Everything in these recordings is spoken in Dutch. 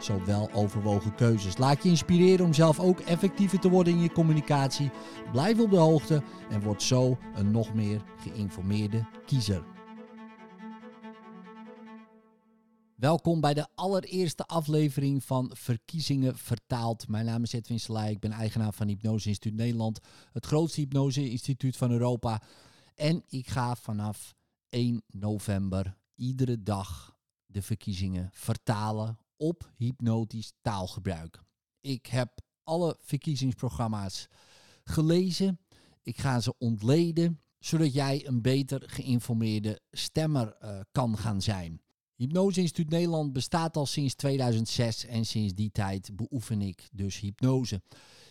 zo wel overwogen keuzes. Laat je inspireren om zelf ook effectiever te worden in je communicatie. Blijf op de hoogte en word zo een nog meer geïnformeerde kiezer. Welkom bij de allereerste aflevering van Verkiezingen Vertaald. Mijn naam is Edwin Selij, ik ben eigenaar van Hypnose Instituut Nederland, het grootste hypnose instituut van Europa. En ik ga vanaf 1 november iedere dag de verkiezingen vertalen op hypnotisch taalgebruik. Ik heb alle verkiezingsprogramma's gelezen. Ik ga ze ontleden, zodat jij een beter geïnformeerde stemmer uh, kan gaan zijn. Hypnose Instituut Nederland bestaat al sinds 2006 en sinds die tijd beoefen ik dus hypnose.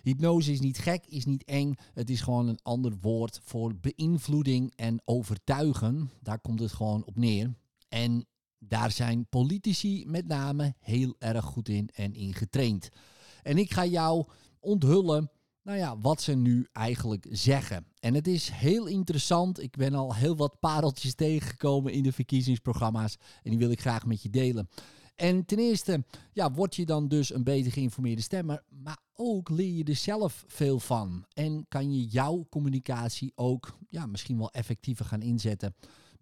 Hypnose is niet gek, is niet eng. Het is gewoon een ander woord voor beïnvloeding en overtuigen. Daar komt het gewoon op neer. En daar zijn politici met name heel erg goed in en in getraind. En ik ga jou onthullen nou ja, wat ze nu eigenlijk zeggen. En het is heel interessant. Ik ben al heel wat pareltjes tegengekomen in de verkiezingsprogramma's. En die wil ik graag met je delen. En ten eerste, ja, word je dan dus een beter geïnformeerde stemmer. Maar ook leer je er zelf veel van. En kan je jouw communicatie ook ja, misschien wel effectiever gaan inzetten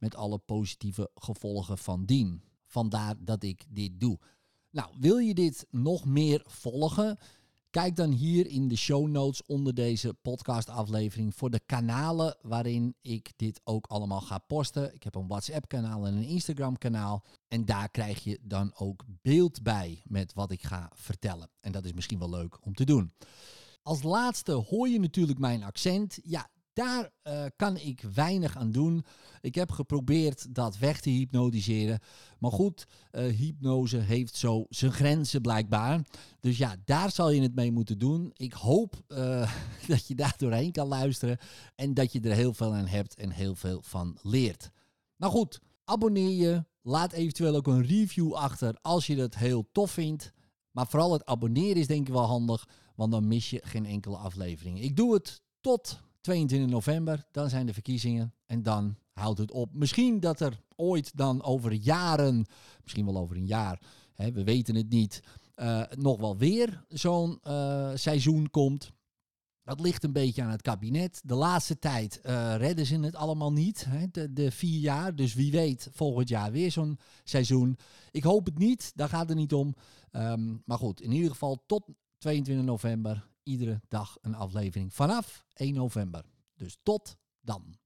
met alle positieve gevolgen van dien. Vandaar dat ik dit doe. Nou, wil je dit nog meer volgen? Kijk dan hier in de show notes onder deze podcastaflevering voor de kanalen waarin ik dit ook allemaal ga posten. Ik heb een WhatsApp-kanaal en een Instagram-kanaal. En daar krijg je dan ook beeld bij met wat ik ga vertellen. En dat is misschien wel leuk om te doen. Als laatste hoor je natuurlijk mijn accent. Ja, daar uh, kan ik weinig aan doen. Ik heb geprobeerd dat weg te hypnotiseren. Maar goed, uh, hypnose heeft zo zijn grenzen blijkbaar. Dus ja, daar zal je het mee moeten doen. Ik hoop uh, dat je daar doorheen kan luisteren. En dat je er heel veel aan hebt en heel veel van leert. Nou goed, abonneer je. Laat eventueel ook een review achter als je het heel tof vindt. Maar vooral het abonneren is denk ik wel handig, want dan mis je geen enkele aflevering. Ik doe het tot 22 november, dan zijn de verkiezingen en dan houdt het op. Misschien dat er ooit dan over jaren, misschien wel over een jaar, hè, we weten het niet, uh, nog wel weer zo'n uh, seizoen komt. Dat ligt een beetje aan het kabinet. De laatste tijd uh, redden ze het allemaal niet, hè, de, de, vier jaar. Dus wie weet volgend jaar weer zo'n seizoen. Ik hoop het niet, daar gaat het niet om. Um, maar goed, in ieder geval tot 22 november iedere dag een aflevering vanaf 1 november. Dus tot dan.